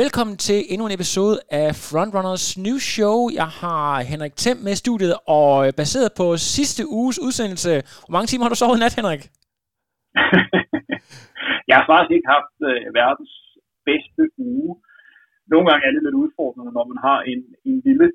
Velkommen til endnu en episode af Frontrunners New Show. Jeg har Henrik Thiem med i studiet, og baseret på sidste uges udsendelse. Hvor mange timer har du sovet i nat, Henrik? jeg har faktisk ikke haft uh, verdens bedste uge. Nogle gange er det lidt udfordrende, når man har en, en lille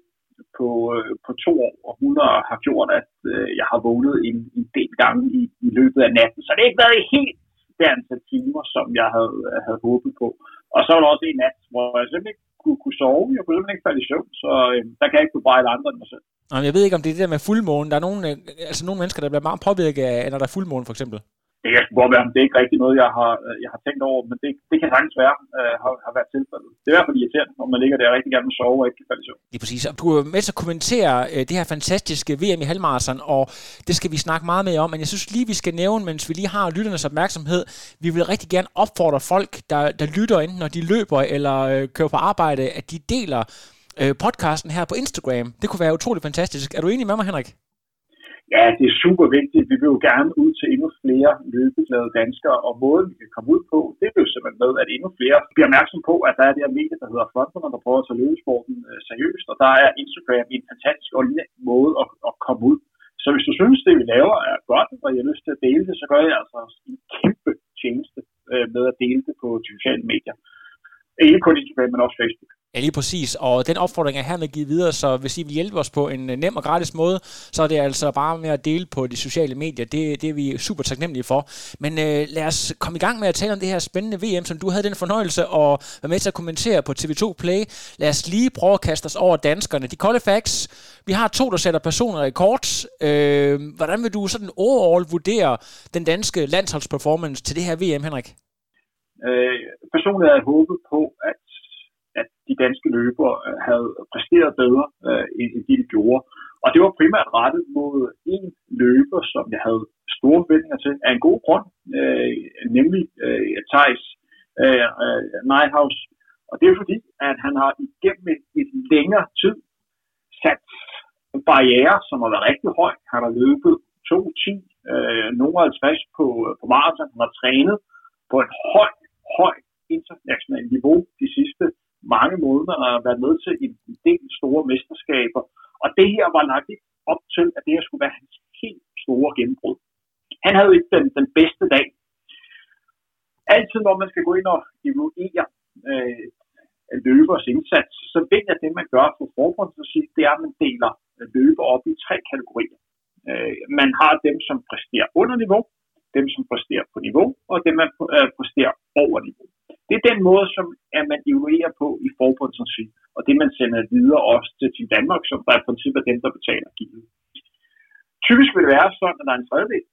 på, uh, på to år, og hun har gjort, at uh, jeg har vågnet en, en del gange i, i løbet af natten. Så det har ikke været helt det antal timer, som jeg havde, havde håbet på. Og så var der også en nat, hvor jeg simpelthen ikke kunne, kunne sove. Jeg kunne simpelthen ikke falde i søvn, så øh, der kan jeg ikke bebrejde andre end mig selv. Jeg ved ikke, om det er det der med fuldmånen. Der er nogle, øh, altså nogle mennesker, der bliver meget påvirket af, når der er fuldmåne, for eksempel. Det kan godt være, men det er ikke rigtig noget, jeg har, øh, jeg har tænkt over, men det, det kan sagtens være, øh, har, har været tilfældet. Det er i hvert fald irriterende, når man ligger der rigtig gerne vil sove og ikke kan falde i søvn. Det er præcis. Og du er med til at kommentere øh, det her fantastiske VM i halvmarathon, og det skal vi snakke meget mere om, men jeg synes lige, vi skal nævne, mens vi lige har lytternes opmærksomhed, vi vil rigtig gerne opfordre folk, der, der lytter, enten når de løber eller øh, kører på arbejde, at de deler øh, podcasten her på Instagram. Det kunne være utrolig fantastisk. Er du enig med mig, Henrik? Ja, det er super vigtigt. Vi vil jo gerne ud til endnu flere løbeglade danskere, og måden vi kan komme ud på, det er jo simpelthen med, at endnu flere bliver opmærksom på, at der er det her medie, der hedder Frontrunner, der prøver at tage løbesporten øh, seriøst, og der er Instagram en fantastisk og lille måde at, at komme ud. Så hvis du synes, det vi laver er godt, og jeg har lyst til at dele det, så gør jeg altså en kæmpe tjeneste øh, med at dele det på de sociale medier. Ikke kun Instagram, men også Facebook. Ja, lige præcis. Og den opfordring er hermed givet videre, så hvis I vil hjælpe os på en øh, nem og gratis måde, så er det altså bare med at dele på de sociale medier. Det, det er vi super taknemmelige for. Men øh, lad os komme i gang med at tale om det her spændende VM, som du havde den fornøjelse at være med til at kommentere på TV2 Play. Lad os lige prøve at kaste os over danskerne. De kolde facts. Vi har to, der sætter personer rekord. Øh, hvordan vil du sådan overall vurdere den danske landsholdsperformance til det her VM, Henrik? Øh, personligt havde jeg håbet på, at at de danske løbere øh, havde præsteret bedre, øh, end de, de gjorde. Og det var primært rettet mod en løber, som jeg havde store forventninger til, af en god grund, øh, nemlig øh, Thijs øh, øh Neihaus. Og det er fordi, at han har igennem et, et længere tid sat en barriere, som har været rigtig høj. Han har løbet 2.10, øh, nogle 50 på, på maraton. Han har trænet på et højt, højt internationalt niveau de sidste mange måneder har været med til en del store mesterskaber. Og det her var lagt op til, at det her skulle være hans helt store gennembrud. Han havde ikke den, den bedste dag. Altid når man skal gå ind og evaluere øh, løbers indsats, så ved jeg, at det man gør for forbundsregi, det er, at man deler øh, løber op i tre kategorier. Øh, man har dem, som præsterer under niveau, dem, som præsterer på niveau, og dem, man øh, præsterer over niveau. Det er den måde, som at man evaluerer på i forbundsregi, og det man sender videre også til Team Danmark, som der i princippet er dem, der betaler givet. Typisk vil det være sådan, at der er en tredjedel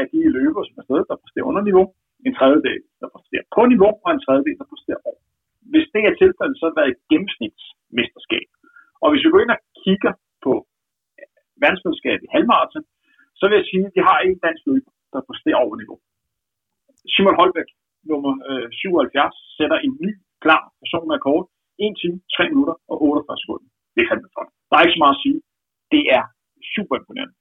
af de løbere, som er stedet, der præsterer under niveau, en tredjedel, der præsterer på niveau, og en tredjedel, der præsterer over. Hvis det er tilfældet, så er det et gennemsnitsmesterskab. Og hvis vi går ind og kigger på verdensmesterskabet i halvmarathon, så vil jeg sige, at de har en dansk løber, der præsterer over niveau. Simon Holbæk nummer øh, 77 sætter en ny, klar personrekord. 1 time, 3 minutter og 48 sekunder. Det er fandme flot. Der er ikke så meget at sige. Det er super imponerende.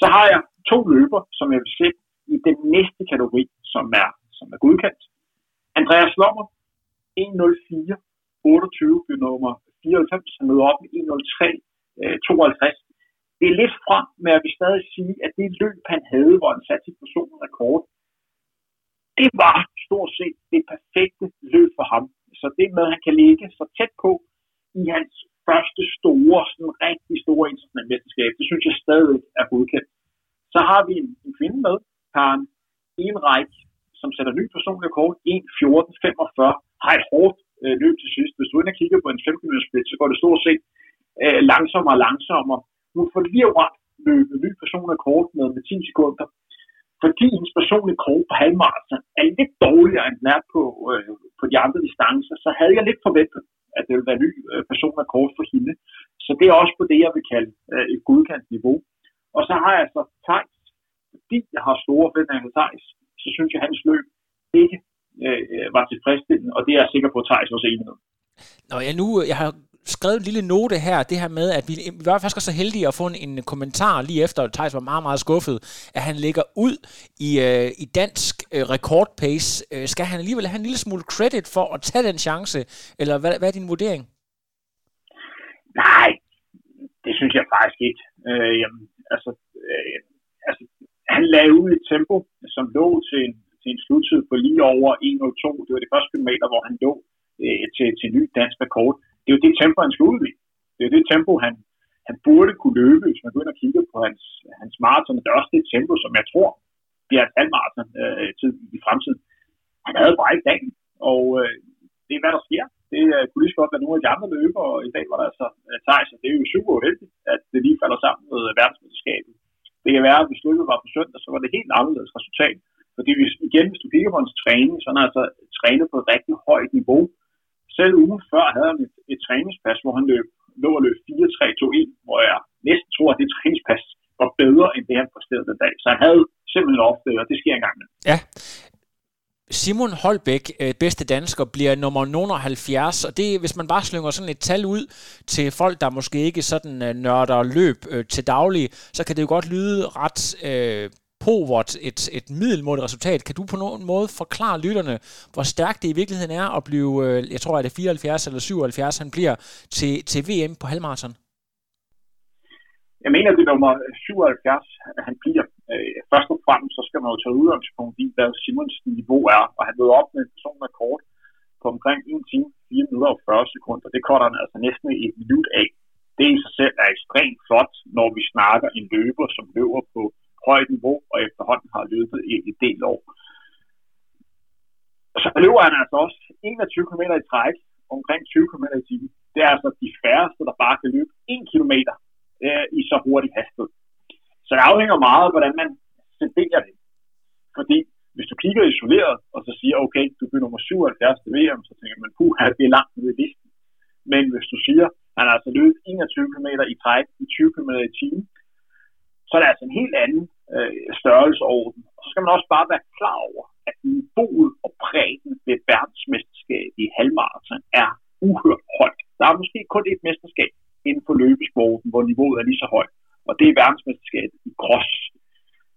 Så har jeg to løber, som jeg vil sætte i den næste kategori, som er, som er godkendt. Andreas Lommer, 1.04, 28 blev nummer 94. Han møder op med 1.03, øh, 52. Det er lidt frem, men jeg vil stadig sige, at det løb, han havde, hvor han satte sit personrekord, det var stort set det perfekte løb for ham. Så det med, at han kan ligge så tæt på i hans første store, sådan rigtig store internationale mesterskab, det synes jeg stadig er godkendt. Så har vi en, en kvinde med, Karen Enreich, som sætter ny personlig rekord, 1.14.45, har et hårdt øh, løb til sidst. Hvis du ind og kigger på en 15 minutters split, så går det stort set øh, langsommere og langsommere. Hun får lige ret løbet ny personlig rekord med, med 10 sekunder, fordi hendes personlige krog på halvmarathon er lidt dårligere, end den er på, øh, på de andre distancer, så havde jeg lidt forventet, at det ville være en ny øh, personlig kort for hende. Så det er også på det, jeg vil kalde øh, et godkendt niveau. Og så har jeg så Thijs, fordi jeg har store forventninger til Thijs, så synes jeg, at hans løb ikke øh, øh, var tilfredsstillende, og det er jeg sikker på, at Thijs også er enig med. Nå, jeg nu, øh, jeg har skrevet en lille note her, det her med, at vi, vi var faktisk så heldige at få en, en kommentar lige efter, at Thijs var meget, meget skuffet, at han ligger ud i, øh, i dansk øh, rekordpace. Øh, skal han alligevel have en lille smule credit for at tage den chance, eller hvad, hvad er din vurdering? Nej, det synes jeg faktisk ikke. Øh, jamen, altså, øh, altså, han lagde ud et tempo, som lå til en, til en sluttid på lige over 1.02. Det var det første kilometer, hvor han lå øh, til, til ny dansk rekord. Det er jo det tempo, han skal ud i. Det er jo det tempo, han, han burde kunne løbe, hvis man går ind og kigger på hans, hans maraton. Det er også det tempo, som jeg tror bliver et halvmaraton øh, tid i fremtiden. Han havde bare ikke dagen, og øh, det er, hvad der sker. Det øh, kunne lige så godt være nogle af de andre løbere, og i dag var der altså øh, Thijs, og det er jo super uheldigt, at det lige falder sammen med øh, verdensmesterskabet. Det kan være, at hvis løbet var på søndag, så var det helt anderledes resultat. Fordi hvis, igen, hvis du kigger på hans træning, så er han altså trænet på et rigtig højt niveau. Selv ugen før havde han et, et træningspas, hvor han løb, lå at løb 4-3-2-1, hvor jeg næsten tror, at det træningspas var bedre, end det han præsterede den dag. Så han havde simpelthen ofte, og det sker engang med. Ja, Simon Holbæk, øh, bedste dansker, bliver nummer 70, og det hvis man bare slynger sådan et tal ud til folk, der måske ikke sådan øh, nørder løb øh, til daglig, så kan det jo godt lyde ret øh, povert et, et middelmådigt resultat. Kan du på nogen måde forklare lytterne, hvor stærkt det i virkeligheden er at blive, øh, jeg tror, at det 74 eller 77, han bliver til, til VM på halvmarathon? Jeg mener, det er nummer 77, han bliver. Øh, først og fremmest, så skal man jo tage udgangspunkt i, hvad Simons niveau er, og han ved op med en personrekord på omkring 1 time, 4 minutter og 40 sekunder. Det korter han altså næsten et minut af. Det i sig selv er ekstremt flot, når vi snakker en løber, som løber på højt niveau, og efterhånden har løbet i et del år. Så løber han altså også 21 km i træk, omkring 20 km i timen. Det er altså de færreste, der bare kan løbe 1 km øh, i så hurtig hastighed. Så det afhænger meget af, hvordan man serverer det. Fordi hvis du kigger isoleret, og så siger, okay, du bliver nummer 77 til VM, så tænker man, puh, det er langt nede i listen. Men hvis du siger, han har altså løbet 21 km i træk i 20 km i timen, så er det altså en helt anden øh, størrelseorden. Og så skal man også bare være klar over, at niveauet og bredden ved verdensmesterskabet i halvmarathon er uhørt højt. Der er måske kun et mesterskab inden for løbesporten, hvor niveauet er lige så højt. Og det er verdensmesterskabet i cross.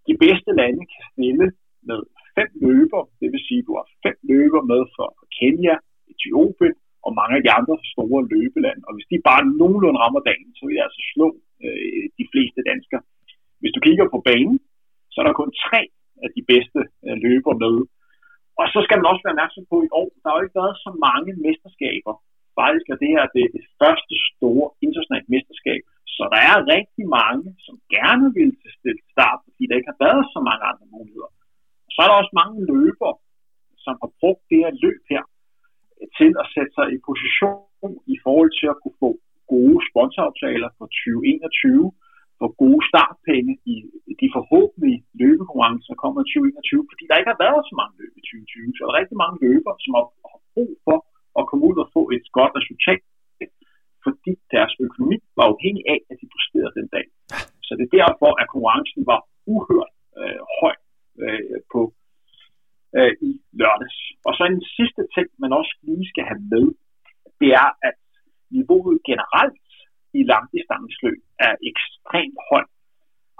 De bedste lande kan stille med fem løber, det vil sige, at du har fem løber med fra Kenya, Etiopien og mange af de andre store løbelande. Og hvis de bare nogenlunde rammer dagen, så vil jeg altså slå øh, de fleste danskere. Hvis du kigger på banen, så er der kun tre af de bedste øh, løber med. Og så skal man også være opmærksom på i år, der har jo ikke været så mange mesterskaber. Faktisk er det her det, det første store internationale mesterskab. Så der er rigtig mange, som gerne vil til start, fordi der ikke har været så mange andre muligheder. Og så er der også mange løbere, som har brugt det her løb her til at sætte sig i position i forhold til at kunne få gode sponsoraftaler for 2021, få gode startpenge i de forhåbentlige løbekonkurrencer, der kommer i 2021, fordi der ikke har været så mange løb i 2020. Så er der rigtig mange løbere, som har brug for at komme ud og få et godt resultat, fordi deres økonomi var afhængig af, at de præsterede den dag. Så det er derfor, at konkurrencen var uhørt øh, høj øh, på øh, i lørdags. Og så en sidste ting, man også lige skal have med, det er, at niveauet generelt i langdistansløb er ekstremt højt.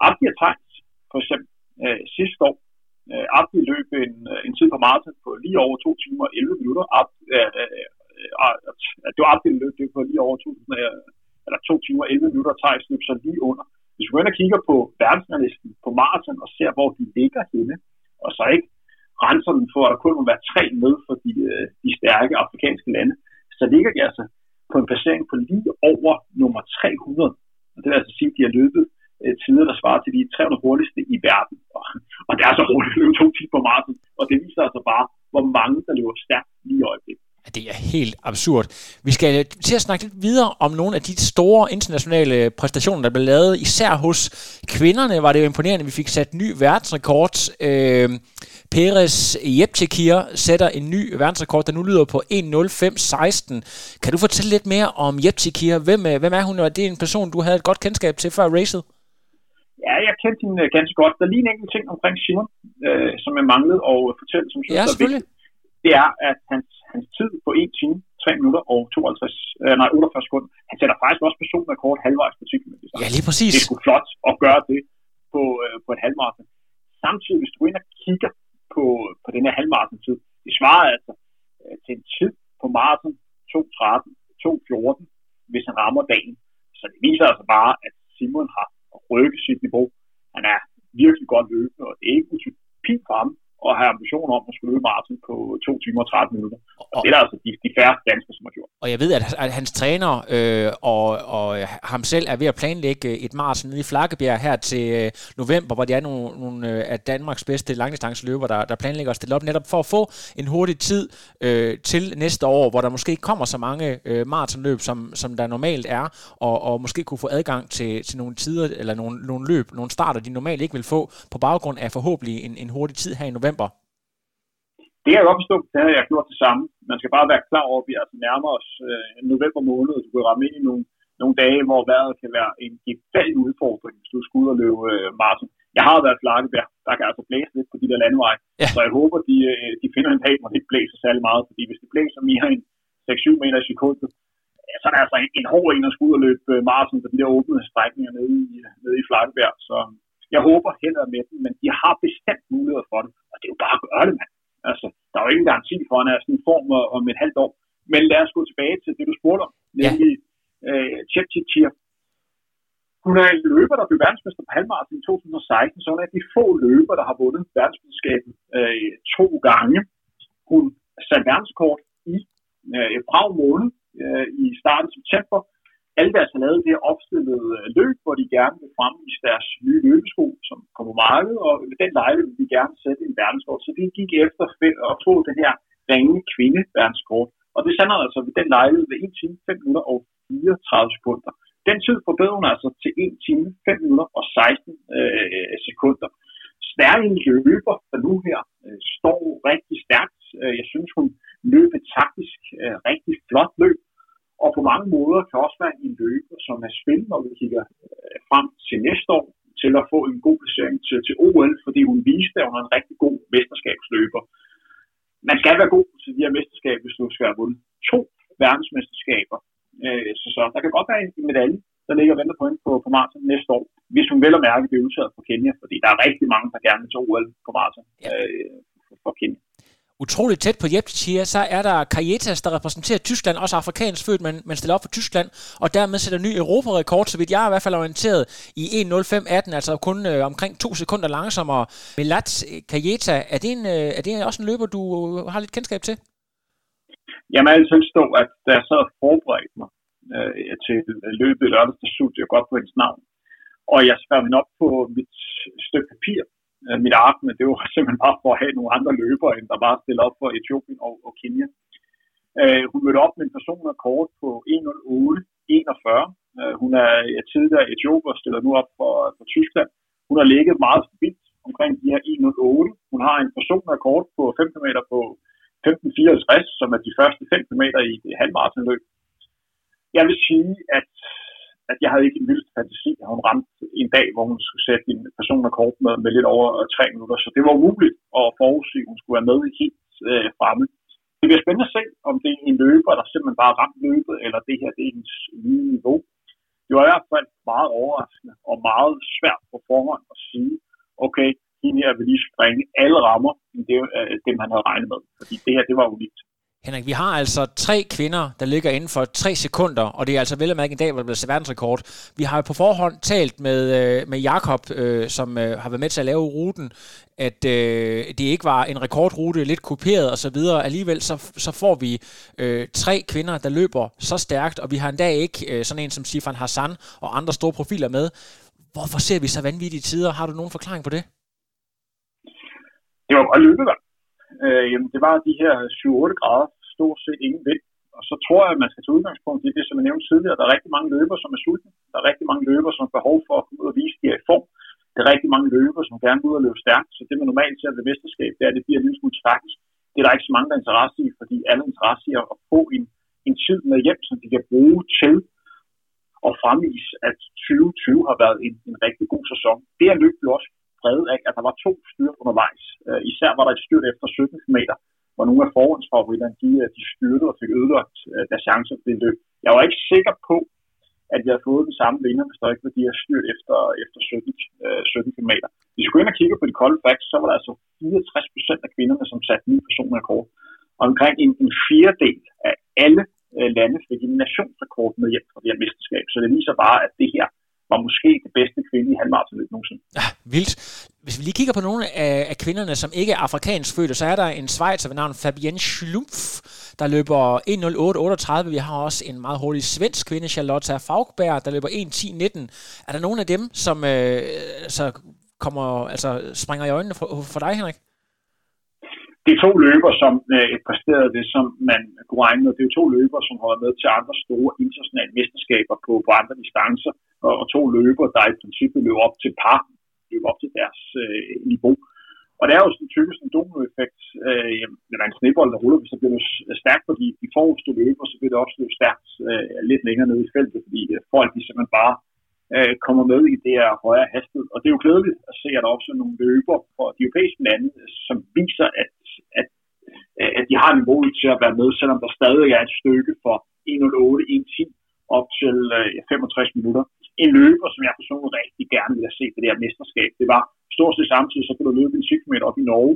Abdi Tejs, for eksempel øh, sidste år, øh, Abdi løb en, øh, en tid på maraton på lige over 2 timer og 11 minutter. Abdi, øh, øh, det var Abdi løb det på lige over 2, øh, eller 2 timer og 11 minutter, Thijs løb så lige under. Hvis vi går ind og kigger på verdensmandlisten på maraton og ser, hvor de ligger henne, og så ikke renser den for, at der kun må være tre med for de, øh, de stærke afrikanske lande, så ligger de altså på en placering på lige over nummer 300. Og det vil altså sige, at de har løbet Øh, tider, der svarer til de 300 hurtigste i verden. Og, og det er så hurtigt at løbe to timer på maraton. Og det viser altså bare, hvor mange, der løber stærkt lige i øjeblikket. Det er helt absurd. Vi skal øh, til at snakke lidt videre om nogle af de store internationale øh, præstationer, der blev lavet. Især hos kvinderne var det jo imponerende, at vi fik sat ny verdensrekord. Øh, Peres Jepchekir sætter en ny verdensrekord, der nu lyder på 1.05.16. Kan du fortælle lidt mere om Jepchekir? Hvem, hvem er hun, og det er en person, du havde et godt kendskab til før racet? Ja, jeg kendte hende øh, ganske godt. Der er lige en enkelt ting omkring Simon, øh, som jeg manglede at fortælle, som synes, ja, selvfølgelig. er vigtigt. Det er, at hans, hans tid på 1 time, 3 minutter og 52, øh, nej, 48 sekunder, Han sætter faktisk også personrekord halvvejs på 10 km. Ja, lige præcis. Det er sgu flot at gøre det på, øh, på et halvmarathon. Samtidig, hvis du går ind og kigger på, på den her halvmarathon-tid, det svarer altså øh, til en tid på maraton 2.13, 2.14, hvis han rammer dagen. Så det viser altså bare, at Simon har rykke sit niveau. Han er virkelig godt løbende, og det er ikke utopi for ham at have ambitioner om at skulle løbe maraton på 2 timer og 30 minutter. Og, og det er der altså de, de færre danskere, som har gjort. Og jeg ved, at, at hans træner øh, og, og ham selv er ved at planlægge et maraton nede i Flakkebjerg her til øh, november, hvor det er nogle, nogle øh, af Danmarks bedste langdistanceløber, der, der planlægger at stille op netop for at få en hurtig tid øh, til næste år, hvor der måske ikke kommer så mange øh, maratonløb, som, som der normalt er, og, og måske kunne få adgang til, til nogle tider, eller nogle, nogle løb, nogle starter, de normalt ikke vil få, på baggrund af forhåbentlig en, en hurtig tid her i november. Det kan jeg godt forstå, det har jeg gjort det samme. Man skal bare være klar over, at vi altså nærmer os øh, november måned, du kan ramme ind i nogle, nogle dage, hvor vejret kan være en gevaldig udfordring, hvis du skal ud og løbe øh, maraton. Jeg har været flakkebær, der kan altså blæse lidt på de der landeveje, ja. så jeg håber, de, øh, de finder en dag, hvor det ikke blæser særlig meget, fordi hvis det blæser mere end 6-7 meter i sekundet, så er der altså en, en hård en at skulle ud og løbe øh, maraton på de der åbne strækninger nede i, nede i Flakkebær. Så jeg håber heller med dem, men de har bestemt mulighed for det, og det er jo bare at gøre det, mand. Altså, der er jo ingen garanti for, at han er sådan en form om et halvt år. Men lad os gå tilbage til det, du spurgte om, nemlig ja. øh, Chepchirchir. Hun er en løber, der blev verdensmester på halvmarathon i 2016, så hun er de få løber, der har vundet verdensmesterskabet øh, to gange. Hun satte verdenskort i øh, Prag måned øh, i starten af september, alle deres lavet det opstillede øh, løb, hvor de gerne vil fremvise deres nye løbesko, som kommer på markedet, og ved den lejlighed vil de gerne sætte en verdenskort. Så de gik efter at få den her ringe kvinde verdenskort. Og det sender altså ved den lejlighed ved 1 time, 5 minutter og 34 sekunder. Den tid forbedrer hun altså til 1 time, 5 minutter og 16 øh, sekunder. Stærken løber, der nu her øh, står rigtig stærkt. Øh, jeg synes, hun løb et taktisk øh, rigtig flot løb og på mange måder kan også være en løber, som er spændende, når vi kigger øh, frem til næste år, til at få en god placering til, til OL, fordi hun viste, at hun er en rigtig god mesterskabsløber. Man skal være god til de her mesterskaber, hvis du skal have vundet to verdensmesterskaber. Øh, så, så der kan godt være en medalje, der ligger og venter på hende på, på maraton næste år, hvis hun vel og mærke bliver udtaget for Kenya, fordi der er rigtig mange, der gerne vil til OL på maraton øh, for Kenya utroligt tæt på Jepchir, så er der Kajetas, der repræsenterer Tyskland, også afrikansk født, men, men stiller op for Tyskland, og dermed sætter ny europarekord, så vidt jeg er i hvert fald orienteret, i 1.05.18, altså kun øh, omkring to sekunder langsommere. Melat Kajeta, er det, en, øh, er det også en løber, du øh, har lidt kendskab til? Jamen, jeg synes dog, at da jeg sad og forberedte mig øh, til løbet i lørdags, der jeg godt på hendes navn. Og jeg skrev hende op på mit stykke papir, øh, mit ark, men det var simpelthen bare for at have nogle andre løbere, end der bare stiller op for Etiopien og, og Kenya. Øh, hun mødte op med en personrekord på 1.08.41. Øh, hun er ja, tidligere etioper og stiller nu op for, for Tyskland. Hun har ligget meget stabilt omkring de her 1.08. Hun har en personrekord på 5 km på 15.54, som er de første 5 km i det halvmarathonløb. Jeg vil sige, at at jeg havde ikke en vild fantasi, at hun ramte en dag, hvor hun skulle sætte en personrekord med, med lidt over øh, tre minutter. Så det var umuligt at forudse, at hun skulle være med i helt øh, fremme. Det bliver spændende at se, om det er en løber, der simpelthen bare ramt løbet, eller det her det er ens nye niveau. Det var i hvert fald meget overraskende og meget svært på forhånd at sige, okay, hende her vil lige springe alle rammer, end det, øh, dem han havde regnet med. Fordi det her, det var unikt. Henrik, vi har altså tre kvinder, der ligger inden for tre sekunder, og det er altså vel at mærke en dag, hvor det bliver verdensrekord. Vi har jo på forhånd talt med, øh, med Jakob, øh, som øh, har været med til at lave ruten, at øh, det ikke var en rekordrute, lidt kopieret osv. Alligevel så, så får vi øh, tre kvinder, der løber så stærkt, og vi har endda ikke øh, sådan en som Sifan Hassan og andre store profiler med. Hvorfor ser vi så vanvittige tider? Har du nogen forklaring på det? Det var bare løbevand. Øh, jamen, det var de her 7-8 grader, stort set ingen vind. Og så tror jeg, at man skal tage udgangspunkt i det, som jeg nævnte tidligere. Der er rigtig mange løber, som er sultne. Der er rigtig mange løber, som har behov for at komme ud og vise, at de er i form. Der er rigtig mange løber, som gerne vil ud og løbe stærkt. Så det, man normalt ser ved mesterskab, det er, at det bliver en lille smule taktisk. Det er der ikke så mange, der er interesse i, fordi alle er interesse i at få en, en tid med hjem, som de kan bruge til at fremvise, at 2020 har været en, en rigtig god sæson. Det er løb jo også præget af, at der var to styrt undervejs. Øh, især var der et styrt efter 17 meter, hvor nogle af forhåndsfavoritterne, de, øh, de styrte og fik ødelagt øh, deres chancer for det løb. Jeg var ikke sikker på, at vi havde fået den samme vinder, hvis der ikke var de her styrt efter, efter 17, øh, 17 km. Hvis vi går ind og kigger på de kolde facts, så var der altså 64 procent af kvinderne, som satte nye personrekord. Og omkring en, en fjerdedel af alle øh, lande fik en nationsrekord med hjem fra det her mesterskab. Så det viser bare, at det her var måske det bedste kvindelige halvmarathonløb nogensinde. Ja, vildt. Hvis vi lige kigger på nogle af, af kvinderne, som ikke er afrikansk fødte, så er der en svejser ved navn Fabienne Schlumpf, der løber 1.08.38. Vi har også en meget hurtig svensk kvinde, Charlotte Faugberg, der løber 1.10.19. Er der nogen af dem, som øh, så kommer, altså, springer i øjnene for, for dig, Henrik? Det er to løber, som øh, præsterede det, som man kunne regne med. Det er to løber, som har været med til andre store internationale mesterskaber på, på andre distancer, og, og to løber, der i princippet løber op til par, løber op til deres øh, niveau. Og det er jo sådan typisk en dominoeffekt. Øh, når der er en snebold, der ruller, så bliver det stærkt fordi de, de forreste løber, så bliver det også løbet stærkt øh, lidt længere nede i feltet, fordi øh, folk de simpelthen bare øh, kommer med i det her højere hastighed. Og det er jo glædeligt at se, at der også er nogle løber fra de europæiske lande, som viser, at de har niveauet til at være med, selvom der stadig er et stykke for 1.08, 1.10 op til øh, 65 minutter. En løber, som jeg personligt rigtig gerne ville have set det der mesterskab, det var stort set samtidig, så kunne du løbe en 10 km op i Norge,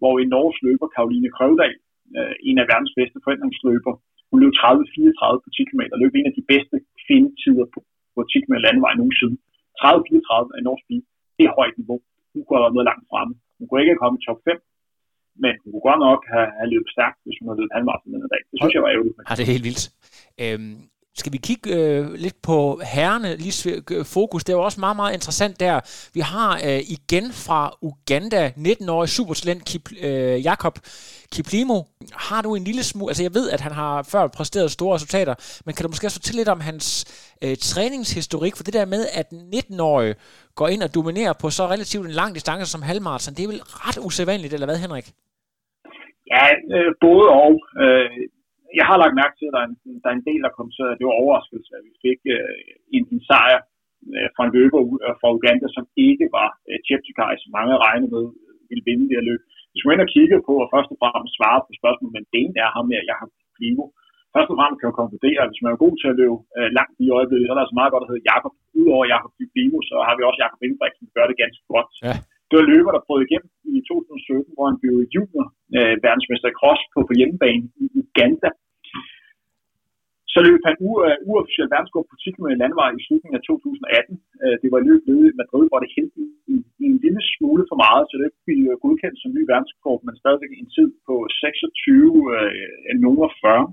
hvor en norsk løber, Karoline Krøvdal, øh, en af verdens bedste forændringsløber, hun løb 30-34 på 10 km, løb en af de bedste kvindetider på, på 10 km landevej nogensinde. 30-34 er norsk bil. Det er højt niveau. Hun kunne have været noget langt fremme. Hun kunne ikke have kommet i top 5, men hun kunne godt nok have, have løbet stærkt, hvis hun havde løbet halvmarathon den dag. Det synes jeg var ærgerligt. Ja, det er helt vildt. Øhm, skal vi kigge øh, lidt på herrene, lige øh, fokus, det er jo også meget, meget interessant der. Vi har øh, igen fra Uganda, 19-årig supertalent Kip, øh, Jakob Kiplimo. Har du en lille smule, altså jeg ved, at han har før præsteret store resultater, men kan du måske også fortælle lidt om hans øh, træningshistorik, for det der med, at 19-årig går ind og dominerer på så relativt en lang distance som halvmarathon, det er vel ret usædvanligt, eller hvad Henrik? Ja, øh, både og. Øh, jeg har lagt mærke til, at der er en, der er en del, der kom til, at det var overraskelse, at vi fik øh, en, en sejr øh, fra en løber øh, fra Uganda, som ikke var øh, Cheptegei, som mange regnede med ville vinde det her løb. Hvis man ind og kigger på, og først og fremmest svare på spørgsmålet, men det er ham med Jakob Klivo. Først og fremmest kan jeg konkludere, at hvis man er god til at løbe øh, langt i øjeblikket, så er der altså meget godt, der hedder Jakob. Udover Jakob Klivo, så har vi også Jakob Ingebrigtsen, som gør det ganske godt. Ja. Det var løber, der prøvede igennem i 2017, hvor han blev junior øh, verdensmester i cross på, på hjemmebane i Uganda. Så løb han u, øh, uofficielt verdenskort på 10 km landevej i slutningen af 2018. Øh, det var løb nede i Madrid, hvor det hældte i, en lille smule for meget, så det blev øh, godkendt som ny verdenskort, men stadigvæk en tid på 26 øh, nummer 40.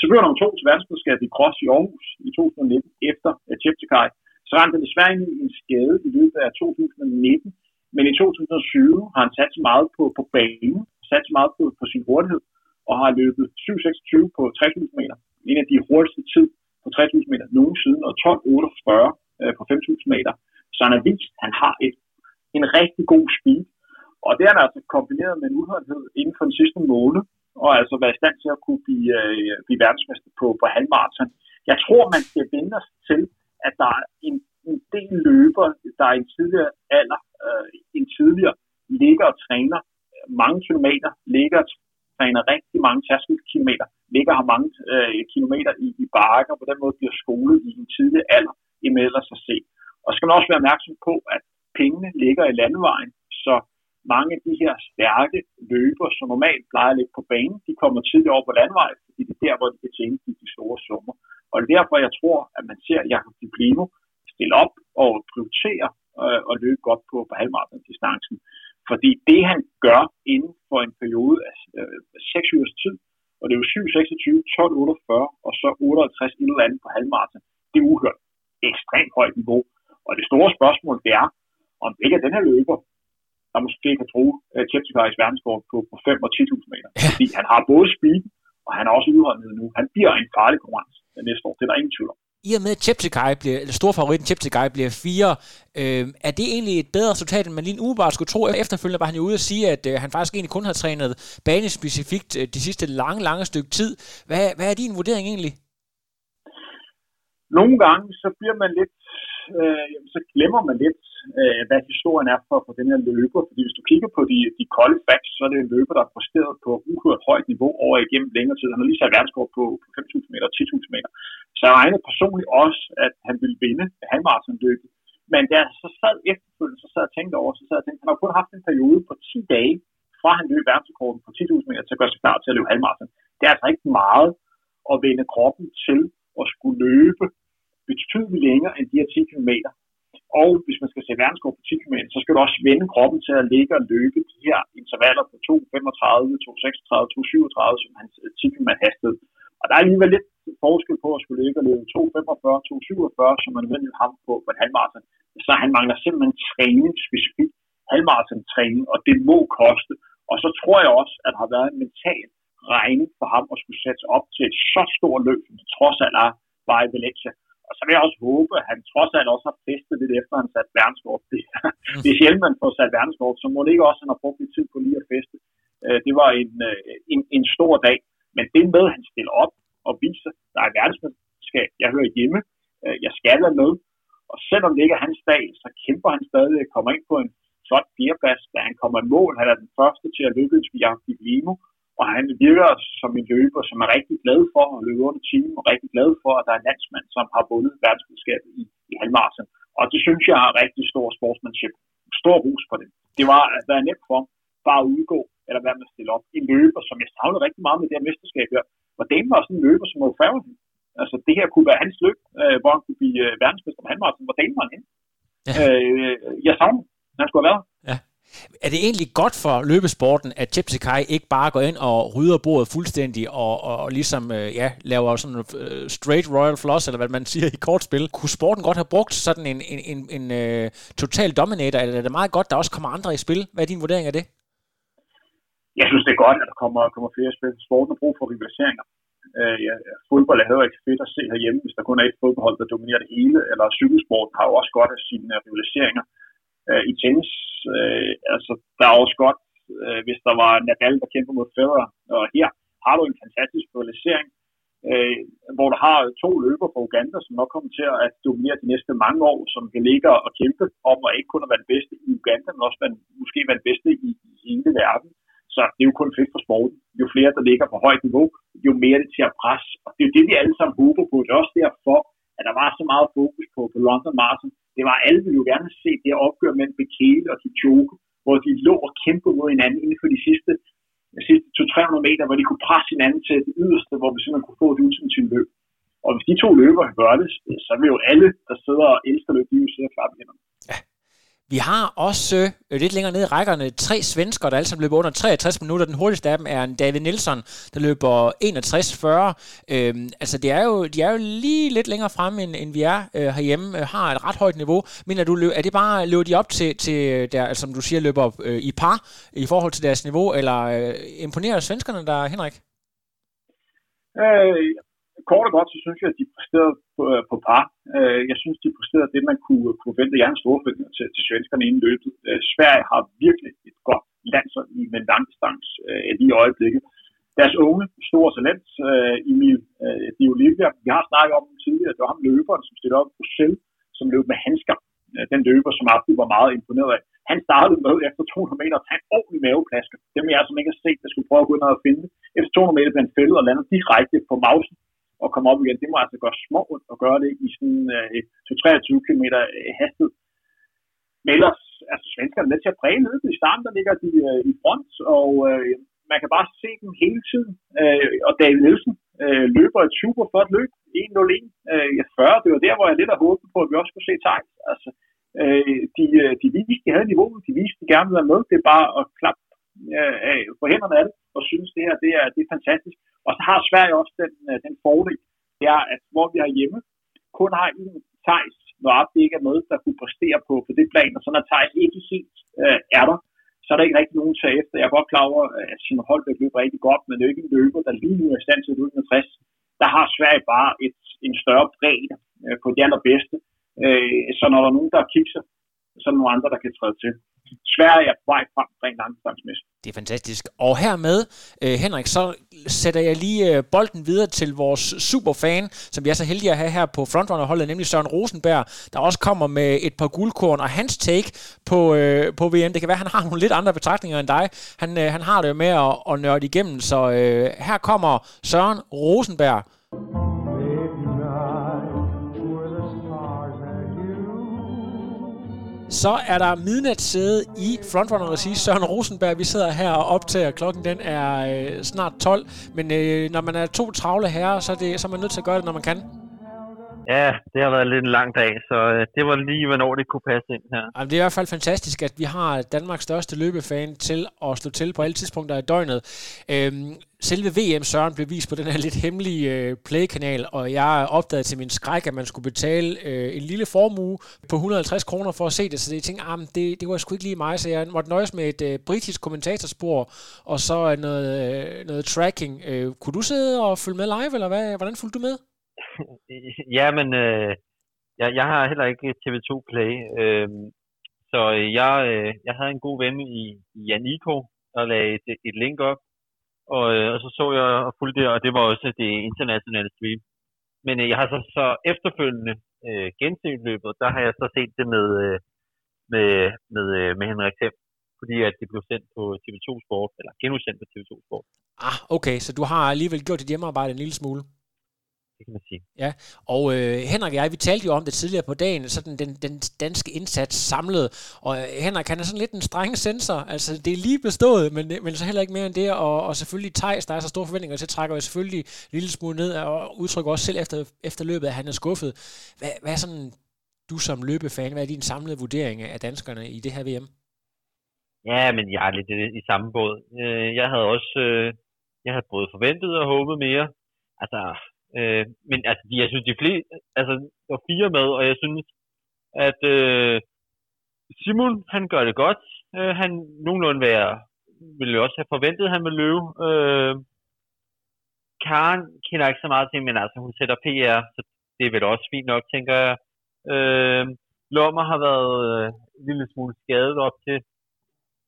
Så blev han to til verdensmesterskabet i cross i Aarhus i 2019 efter uh, Cheptegei. Så ramte han desværre ind i en skade i løbet af 2019, men i 2020 har han sat sig meget på, på banen, sat sig meget på, på sin hurtighed, og har løbet 7.26 på 3.000 meter. En af de hurtigste tid på 3.000 meter nogensinde, og 12.48 øh, på 5.000 meter. Så han har vist, at han har et, en rigtig god speed. Og det er han altså kombineret med en udholdenhed inden for den sidste måned, og altså være i stand til at kunne blive, øh, blive verdensmester på, på halvmarathon. Jeg tror, man skal vende sig til, at der er en, en del løber, der er en tidligere alder, øh, en tidligere ligger og træner mange kilometer, ligger og træner rigtig mange tærskelkilometer, ligger har mange øh, kilometer i, i bakker, og på den måde bliver skolet i en tidlig alder i ellers at se. Og skal man også være opmærksom på, at pengene ligger i landevejen, så mange af de her stærke løber, som normalt plejer at ligge på banen, de kommer tidligt over på landevej, fordi det er der, hvor de kan tjene de, de store summer. Og det er derfor, jeg tror, at man ser Jakob Diplimo stille op og prioritere øh, og løbe godt på, på halvmarathon-distancen. Fordi det, han gør inden for en periode 7.26, 12.48 og så 58 et eller andet på halvmarathon. Det er uhørt. Ekstremt højt niveau. Og det store spørgsmål, det er, om ikke den her løber, der måske kan tro uh, øh, Cheptegei's verdenskort på, på 5 og 10.000 meter. Ja. Fordi han har både speed, i og med, at Cheptegei bliver, eller storfavoritten Cheptegei bliver fire, øh, er det egentlig et bedre resultat, end man lige umiddelbart skulle tro? Efterfølgende var han jo ude at sige, at øh, han faktisk egentlig kun har trænet banespecifikt øh, de sidste lange, lange stykke tid. Hvad, hvad er din vurdering egentlig? Nogle gange, så bliver man lidt, øh, så glemmer man lidt, øh, hvad historien er for, for den her løber. Fordi hvis du kigger på de, de kolde facts, så er det en løber, der er præsteret på uhørt højt niveau over igennem længere tid. Han har lige sat verdenskort på, på 5.000 meter og 10.000 meter. Så jeg regnede personligt også, at han ville vinde halvmarathonløbet. Men da jeg så sad efterfølgende, så sad jeg og tænkte over, så sad jeg og tænkte, han har kun haft en periode på 10 dage, fra han løb verdensrekorden på 10.000 meter til at gøre sig klar til at løbe halvmarathon. Det er altså ikke meget at vende kroppen til at skulle løbe betydeligt længere end de her 10 km. Og hvis man skal se verdenskort på 10 km, så skal du også vende kroppen til at ligge og løbe de her intervaller på 2.35, 2.36, 2.37, som hans 10 km hastighed. Og der er alligevel lidt forskel på at skulle ligge og løbe 2.45, 2.47, som man nødvendigt ham på på en halvmarathon. Så han mangler simpelthen træning, specifikt halvmarathon træning, og det må koste. Og så tror jeg også, at der har været en mental regning for ham at skulle sætte op til et så stort løb, som det trods alt er bare i Valencia. Og så vil jeg også håbe, at han trods alt også har festet lidt efter, at han satte verdenskort. Det, det er sjældent, man får sat verdenskort, så må det ikke også, at han har brugt lidt tid på lige at feste. Øh, det var en, øh, en, en stor dag. Men det med, at han stiller op og viser, der er verdensmesterskab, jeg hører hjemme, øh, jeg skal være med, og selvom det ikke er hans dag, så kæmper han stadig, kommer ind på en flot fjerdeplads, da han kommer i mål. Han er den første til at lykkes via Limo, og han virker som en løber, som er rigtig glad for at løbe under timen, og rigtig glad for, at der er en landsmand, som har vundet verdensmesterskabet i, i halvmarsen. Og det synes jeg er rigtig stor sportsmanship. Stor rus for det. Det var at være nemt for bare at udgå, eller være med at stille op. En løber, som jeg savnede rigtig meget med det her mesterskab her. Hvordan var sådan en løber, som var færdig? Altså, det her kunne være hans løb, øh, hvor han kunne blive øh, verdensmester på halvmarathon. Hvordan var han? Ja. Øh, jeg savner, han skulle have været. Er det egentlig godt for løbesporten, at Cheptegei ikke bare går ind og rydder bordet fuldstændig og, og, og ligesom øh, ja, laver sådan en straight royal floss, eller hvad man siger i kortspil? Kunne sporten godt have brugt sådan en, en, en, en øh, total dominator, eller er det meget godt, der også kommer andre i spil? Hvad er din vurdering af det? Jeg synes, det er godt, at der kommer, kommer flere spil. Sporten har brug for rivaliseringer. Øh, ja, fodbold er heller ikke fedt at se herhjemme, hvis der kun er et fodboldhold, der dominerer det hele, eller cykelsport har jo også godt af sine rivaliseringer. Øh, Øh, I tennis, øh, altså, der er også godt, øh, hvis der var Nadal, der kæmper mod Federer, og her har du en fantastisk rivalisering, øh, hvor du har to løber fra Uganda, som nok kommer til at dominere de næste mange år, som kan ligge og kæmpe om at ikke kun at være den bedste i Uganda, men også være, måske være den bedste i, i hele verden. Så det er jo kun fedt for sporten. Jo flere, der ligger på højt niveau, jo mere det til at presse. Og det er jo det, vi alle sammen håber på. Det er også derfor, at der var så meget fokus på, på London Marathon. Det var alle ville jo gerne se det opgør mellem Bekele og Kipchoge, hvor de lå og kæmpede mod hinanden inden for de sidste, de sidste 200-300 meter, hvor de kunne presse hinanden til det yderste, hvor vi simpelthen kunne få et ultimativt løb. Og hvis de to løber gør det, så vil jo alle, der sidder og elsker løb, de vil sidde og klappe hænderne. Ja, vi har også øh, lidt længere ned i rækkerne tre svensker, der alle sammen løber under 63 minutter. Den hurtigste af dem er en David Nielsen, der løber 61-40. Øhm, altså, det er jo, de er jo lige lidt længere fremme, end, end vi er øh, herhjemme. Øh, har et ret højt niveau. Men er, du, er det bare, løber de op til, til øh, der, altså, som du siger, løber op øh, i par i forhold til deres niveau, eller øh, imponerer svenskerne der, Henrik? Øh, kort og godt, så synes jeg, at de præsterede på, øh, på par. Øh, jeg synes, de præsterede det, man kunne, kunne forvente. Jeg er en storfølger til, til svenskerne inden løbet. Øh, Sverige har virkelig et godt landshold i med langdistans lige i øjeblikket. Deres unge, store talent, Emil de Olivia, vi har snakket om tidligere, det var ham løberen, som stillede op på selv, som løb med handsker. Den løber, som Abdi var meget imponeret af. Han startede med efter 200 meter at tage en ordentlig maveplasker. Dem jeg som ikke har set, der skulle prøve at gå ind og finde. Efter 200 meter blev han fældet og landet direkte på mausen at komme op igen. Det må altså gøre små ondt at gøre det i sådan øh, 23 km øh, hastighed. Men ellers, altså svenskerne er med til at præge løbet. I starten, der ligger de øh, i front, og øh, man kan bare se dem hele tiden. Øh, og David Nielsen øh, løber et super flot løb, 1-0-1, øh, 40. Det var der, hvor jeg lidt har håbet på, at vi også kunne se tegn. Altså, øh, de, øh, de viste, de havde niveauet, de viste, de gerne ville være med. Det er bare at klappe øh, på hænderne af det, og synes, det her det er, det er fantastisk. Og så har Sverige også den, øh, den fordel, det er, at hvor vi har hjemme, kun har en Thijs, når det ikke er noget, der kunne præstere på, på det plan, og så når Thijs ikke helt øh, er der, så er der ikke rigtig nogen til efter. Jeg er godt klar over, at Simon Holbæk løber rigtig godt, men det er jo ikke en løber, der lige nu er i stand til at løbe med 60. Der har Sverige bare et, en større bredde øh, på det allerbedste. Øh, så når der er nogen, der kigger, så er der nogle andre, der kan træde til. Sverige er på vej frem rent langdistansmæssigt. Det er fantastisk. Og hermed, øh, Henrik, så sætter jeg lige øh, bolden videre til vores superfan, som vi er så heldige at have her på frontrunnerholdet, nemlig Søren Rosenberg, der også kommer med et par guldkorn, og hans take på, øh, på VM, det kan være, at han har nogle lidt andre betragtninger end dig. Han, øh, han har det jo med at, at nørde igennem, så øh, her kommer Søren Rosenberg. Så er der midnatssæde i frontrunner sige Søren Rosenberg, vi sidder her og optager. Klokken den er øh, snart 12, men øh, når man er to travle herrer, så er, det, så er man nødt til at gøre det, når man kan. Ja, det har været lidt en lang dag, så øh, det var lige, hvornår det kunne passe ind her. Jamen, det er i hvert fald fantastisk, at vi har Danmarks største løbefan til at slå til på alle tidspunkter i døgnet. Øhm, selve VM Søren blev vist på den her lidt hemmelige øh, playkanal, og jeg opdagede til min skræk, at man skulle betale øh, en lille formue på 150 kroner for at se det, så jeg tænkte, ah, det, det var sgu ikke lige mig, så jeg måtte nøjes med et øh, britisk kommentatorspor, og så øh, noget, øh, noget tracking. Øh, kunne du sidde og følge med live, eller hvad? hvordan fulgte du med? ja, men øh, jeg, jeg har heller ikke TV2 Play, øh, så øh, jeg, øh, jeg havde en god ven i, i Janiko, der lagde et, et link op, og, øh, og så så jeg og fulgte det, og det var også det internationale stream. Men øh, jeg har så, så efterfølgende øh, genset løbet, der har jeg så set det med, øh, med, med, øh, med Henrik Thiem, fordi at det blev sendt på TV2 Sport, eller genudsendt på TV2 Sport. Ah, okay, så du har alligevel gjort dit hjemmearbejde en lille smule? Det kan man sige. Ja, og øh, Henrik og jeg, vi talte jo om det tidligere på dagen, sådan den, den danske indsats samlet, og øh, Henrik, han er sådan lidt en streng sensor, altså det er lige bestået, men, men så heller ikke mere end det, og, og selvfølgelig Thijs, der er så store forventninger til, trækker jo selvfølgelig en lille smule ned, og udtrykker også selv efter, efter løbet, at han er skuffet. Hvad, hvad er sådan, du som løbefan, hvad er din samlede vurdering af danskerne i det her VM? Ja, men jeg er lidt i samme båd. Øh, jeg havde også, øh, jeg havde både forventet og håbet mere. Altså, Øh, men altså, jeg synes, de fleste, altså, der var fire med, og jeg synes, at øh, Simon, han gør det godt. Øh, han nogenlunde være, ville jo også have forventet, at han ville løbe. Øh, Karen kender ikke så meget til, men altså, hun sætter PR, så det er vel også fint nok, tænker jeg. Øh, Lommer har været øh, en lille smule skadet op til.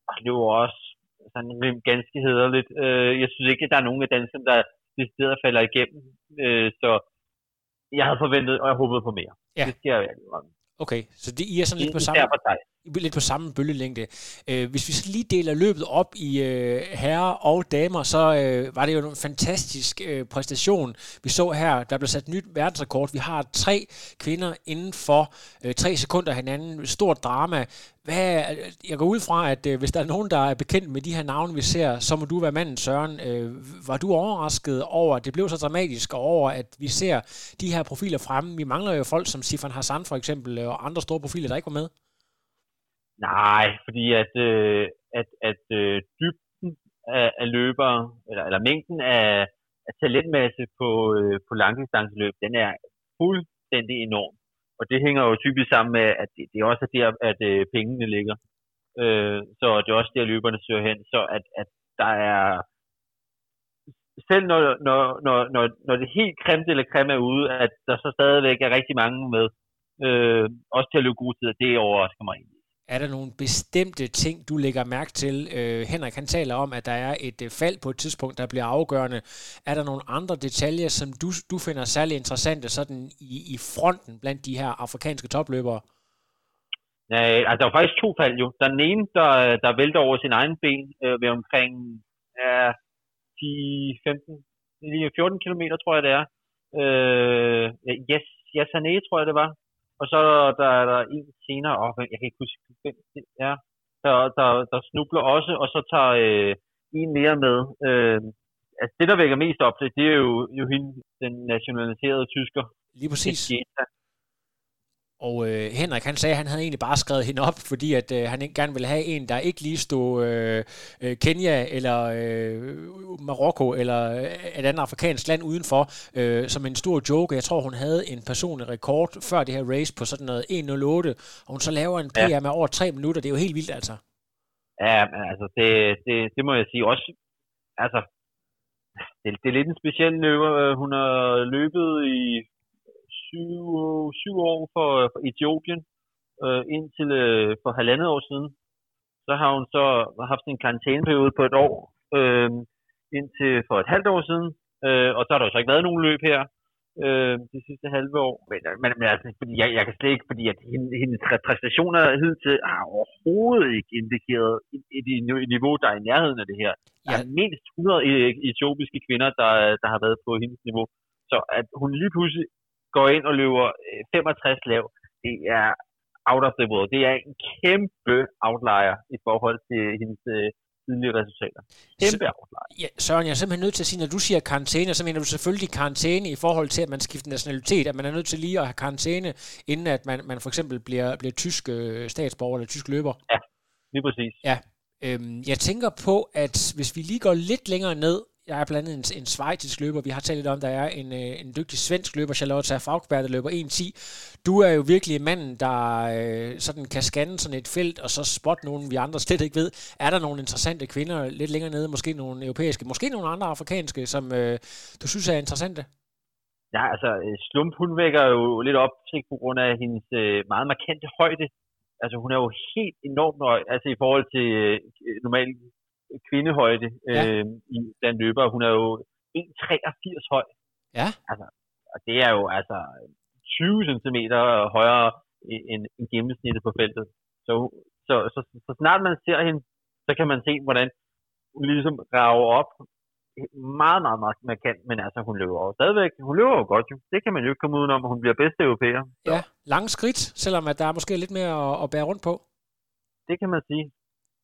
Og det var også sådan ganske hederligt. Øh, jeg synes ikke, at der er nogen af dem, der decideret falder igennem. Øh, så jeg havde forventet, og jeg håbede på mere. Ja. Det skal jeg være Okay, så det, I er sådan lidt på samme, lidt på samme bølgelængde. Øh, hvis vi så lige deler løbet op i øh, herrer og damer, så øh, var det jo en fantastisk øh, præstation. Vi så her, der blev sat nyt verdensrekord. Vi har tre kvinder inden for øh, tre sekunder hinanden. Stort drama. Hvad, øh, jeg går ud fra, at øh, hvis der er nogen, der er bekendt med de her navne, vi ser, så må du være manden, Søren. Øh, var du overrasket over, at det blev så dramatisk, og over, at vi ser de her profiler fremme? Vi mangler jo folk som Sifan Hassan for eksempel, og andre store profiler, der ikke var med. Nej, fordi at, øh, at, at øh, dybden af, af løbere, eller, eller mængden af, af talentmasse på, øh, på langdistanceløb, den er fuldstændig enorm. Og det hænger jo typisk sammen med, at det, det er også der, at øh, pengene ligger. Øh, så det er også der, løberne søger hen. Så at, at der er... Selv når, når, når, når, når det helt kremt eller krem er ude, at der så stadigvæk er rigtig mange med, øh, også til at løbe gode tider, det overrasker mig egentlig. Er der nogle bestemte ting, du lægger mærke til? Øh, Henrik han taler om, at der er et øh, fald på et tidspunkt, der bliver afgørende. Er der nogle andre detaljer, som du, du finder særlig interessante sådan i, i fronten blandt de her afrikanske topløbere? Nej, altså der var faktisk to fald jo. Den ene, der, der vælter over sin egen ben øh, ved omkring ja, 10, 15, 14 km, tror jeg det er. Øh, yes, yes, tror jeg det var og så der er der en senere, oh, jeg kan ikke huske, hvem det er, der, der, der snubler også, og så tager øh, en mere med. Øh, altså det, der vækker mest op til, det er jo, jo hende, den nationaliserede tysker. Lige præcis. Og øh, Henrik, han sagde, at han havde egentlig bare skrevet hende op, fordi at øh, han ikke gerne ville have en, der ikke lige stod øh, øh, Kenya eller øh, Marokko eller øh, et andet afrikansk land udenfor, øh, som en stor joke. Jeg tror, hun havde en personlig rekord før det her race på sådan noget 1.08, og hun så laver en PR ja. med over tre minutter. Det er jo helt vildt, altså. Ja, altså det, det, det må jeg sige også. Altså, det, det er lidt en speciel løber. Hun har løbet i syv, syv år for, for Etiopien, øh, indtil øh, for halvandet år siden. Så har hun så haft en karantæneperiode på et år, øh, indtil for et halvt år siden. Øh, og så har der jo så ikke været nogen løb her øh, de sidste halve år. Men, men, men altså, fordi jeg, jeg kan slet ikke, fordi at hendes præstationer hidtil har overhovedet ikke indikeret et, et, et niveau, der er i nærheden af det her. Der er mindst 100 etiopiske kvinder, der, der har været på hendes niveau. Så at hun lige pludselig går ind og løber 65 øh, lav, det er out of the world. Det er en kæmpe outlier i forhold til hendes øh, tidligere resultater. Kæmpe outlier. Ja, Søren, jeg er simpelthen nødt til at sige, når du siger karantæne, så mener du selvfølgelig karantæne i forhold til, at man skifter nationalitet, at man er nødt til lige at have karantæne, inden at man, man for eksempel bliver, bliver tysk øh, statsborger eller tysk løber. Ja, lige præcis. Ja, øhm, jeg tænker på, at hvis vi lige går lidt længere ned jeg er blandt andet en, en svejtisk løber. Vi har talt lidt om, der er en, øh, en dygtig svensk løber, Charlotte Fagberg, der løber 1.10. Du er jo virkelig manden, der øh, sådan kan scanne sådan et felt, og så spotte nogen, vi andre slet ikke ved. Er der nogle interessante kvinder lidt længere nede, måske nogle europæiske, måske nogle andre afrikanske, som øh, du synes er interessante? Ja, altså øh, Slump, hun vækker jo lidt op til på grund af hendes øh, meget markante højde. Altså hun er jo helt enormt høj, altså i forhold til øh, normalt kvindehøjde ja. øh, i den løber. Hun er jo 1,83 høj. Ja. Altså, og det er jo altså 20 cm højere end, end gennemsnittet på feltet. Så, så, så, så, så snart man ser hende, så kan man se, hvordan hun ligesom rager op meget, meget, meget markant, men altså hun løber jo stadigvæk, hun løber jo godt jo. Det kan man jo ikke komme udenom, at hun bliver bedste europæer. Ja, lange skridt, selvom at der er måske lidt mere at, at bære rundt på. Det kan man sige.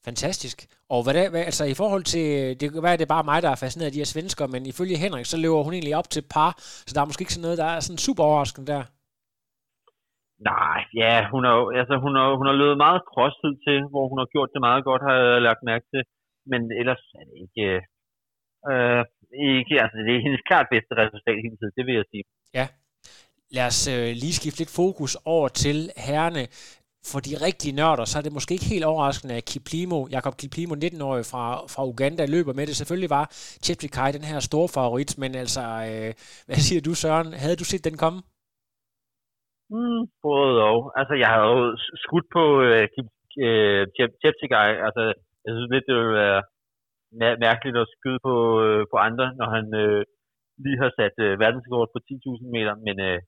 Fantastisk. Og hvad, der, hvad altså i forhold til, det kan være, det er bare mig, der er fascineret af de her svensker, men ifølge Henrik, så løber hun egentlig op til par, så der er måske ikke sådan noget, der er sådan super overraskende der. Nej, ja, hun har, altså, hun har, hun har løbet meget crosstid til, hvor hun har gjort det meget godt, har jeg lagt mærke til. Men ellers er det ikke, øh, ikke altså det er hendes klart bedste resultat hele tiden, det vil jeg sige. Ja. Lad os øh, lige skifte lidt fokus over til herrene for de rigtige nørder, så er det måske ikke helt overraskende, at Kiplimo, Jakob Kiplimo, 19-årig fra, fra Uganda, løber med det. Selvfølgelig var Cheptegei den her store favorit, men altså, øh, hvad siger du, Søren? Havde du set den komme? Mm, både og. Altså, jeg havde jo skudt på øh, øh, Cheptegei. Altså, jeg synes lidt, det ville være mærkeligt at skyde på, øh, på andre, når han øh, lige har sat øh, verdensrekord på 10.000 meter, men øh,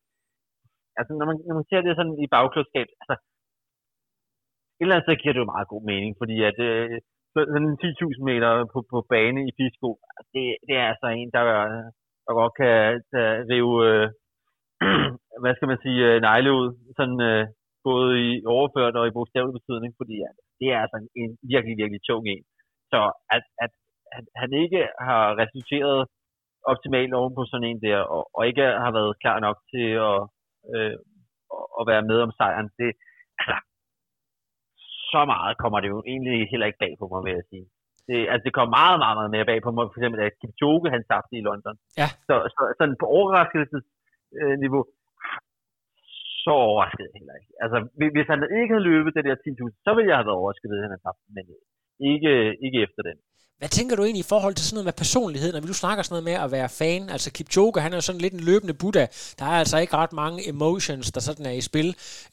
altså, når man, når man ser det sådan i bagklodskab, altså, et eller andet sted giver det jo meget god mening, fordi at øh, sådan 10.000 meter på, på bane i Fisko, altså, det, det er altså en, der, øh, der godt kan der rive, øh, hvad skal man sige, øh, negle ud, sådan øh, både i overført og i bogstavelig betydning, fordi at det er altså en, en virkelig, virkelig tung en. Så at, at, han ikke har resulteret optimalt oven på sådan en der, og, og ikke har været klar nok til at, øh, at være med om sejren, det, altså, så meget kommer det jo egentlig heller ikke bag på mig, vil jeg sige. Det, altså, det kommer meget, meget, meget mere bag på mig. For eksempel, at Kipchoge, han tabte i London. Ja. Så, så sådan på overraskelsesniveau, så overrasket heller ikke. Altså, hvis han ikke havde løbet det der 10.000, så ville jeg have været overrasket, at han havde tabt, men ikke, ikke efter den. Hvad tænker du egentlig i forhold til sådan noget med personlighed, når vi nu snakker sådan noget med at være fan? Altså Kipchoge, han er jo sådan lidt en løbende Buddha. Der er altså ikke ret mange emotions, der sådan er i spil.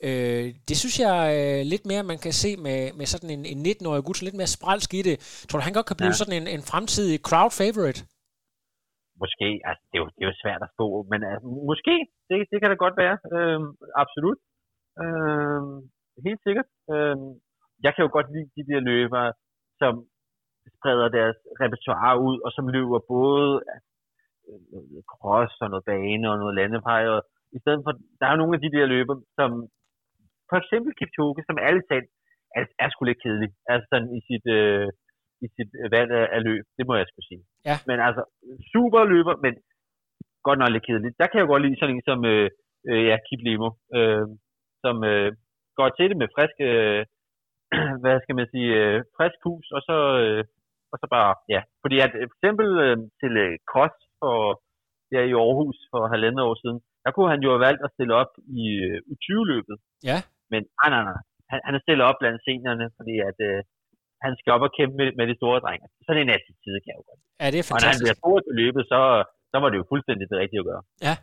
Øh, det synes jeg øh, lidt mere, man kan se med, med sådan en, en 19-årig gut, så lidt mere spralsk i det. Tror du, han godt kan blive ja. sådan en, en fremtidig crowd favorite? Måske, altså det er jo, det er jo svært at spå, men altså, måske, det, det kan det godt være. Øh, absolut. Øh, helt sikkert. Øh, jeg kan jo godt lide de der løber, som spreder deres repertoire ud, og som løber både noget cross og noget bane og noget landevej. Og I stedet for, der er nogle af de der løber, som for eksempel Kipchoge, som alle talt er, er sgu lidt kedelig. Altså sådan i sit, øh, i sit valg af, af løb, det må jeg skulle sige. Ja. Men altså, super løber, men godt nok lidt kedeligt. Der kan jeg godt lide sådan en som øh, øh, ja, Kip Limo, øh, som øh, går til det med frisk, øh, hvad skal man sige, øh, frisk pus, og så øh, og så bare, ja. Fordi at for eksempel øh, til øh, Cross for, ja, i Aarhus for halvandet år siden, der kunne han jo have valgt at stille op i øh, U20-løbet. Ja. Men nej, nej, nej. Han, han er stillet op blandt seniorerne, fordi at øh, han skal op og kæmpe med, med de store drenge. Sådan en attitude kan jeg jo godt. Ja, det er fantastisk. Og når han bliver stor til løbet, så, så var det jo fuldstændig det rigtige at gøre. Ja,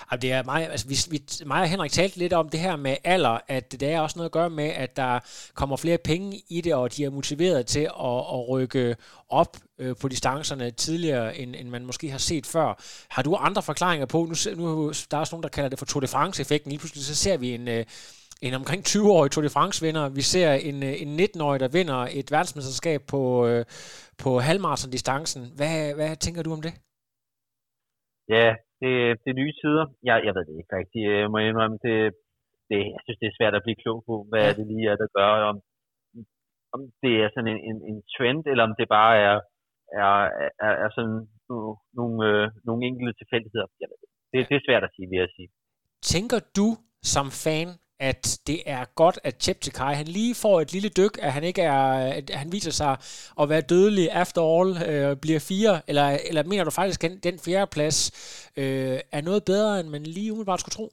Altså, det er mig, altså, vi, vi, mig og Henrik talte lidt om det her med alder, at det er også noget at gøre med, at der kommer flere penge i det, og de er motiveret til at, at rykke op øh, på distancerne tidligere, end, end man måske har set før. Har du andre forklaringer på? Nu, nu der er også nogen, der kalder det for Tour de France-effekten. Lige pludselig så ser vi en, øh, en omkring 20-årig Tour de France-vinder. Vi ser en, øh, en 19-årig, der vinder et verdensmesterskab på, øh, på halvmarathon-distancen. Hvad, hvad tænker du om det? Ja, det, det nye tider. Jeg, jeg ved det ikke rigtigt, jeg må indrømme. Det, det, jeg synes, det er svært at blive klog på, hvad ja. det lige er, der gør, om, om det er sådan en, en, en trend, eller om det bare er, er, er, er sådan nogle, nogle, øh, nogle enkelte tilfældigheder. Jeg ved, det, det er svært at sige, vil jeg sige. Tænker du som fan, at det er godt, at Cheptegei, han lige får et lille dyk, at han ikke er, at han viser sig at være dødelig after all, øh, bliver fire, eller, eller mener du faktisk, at den fjerde plads øh, er noget bedre, end man lige umiddelbart skulle tro?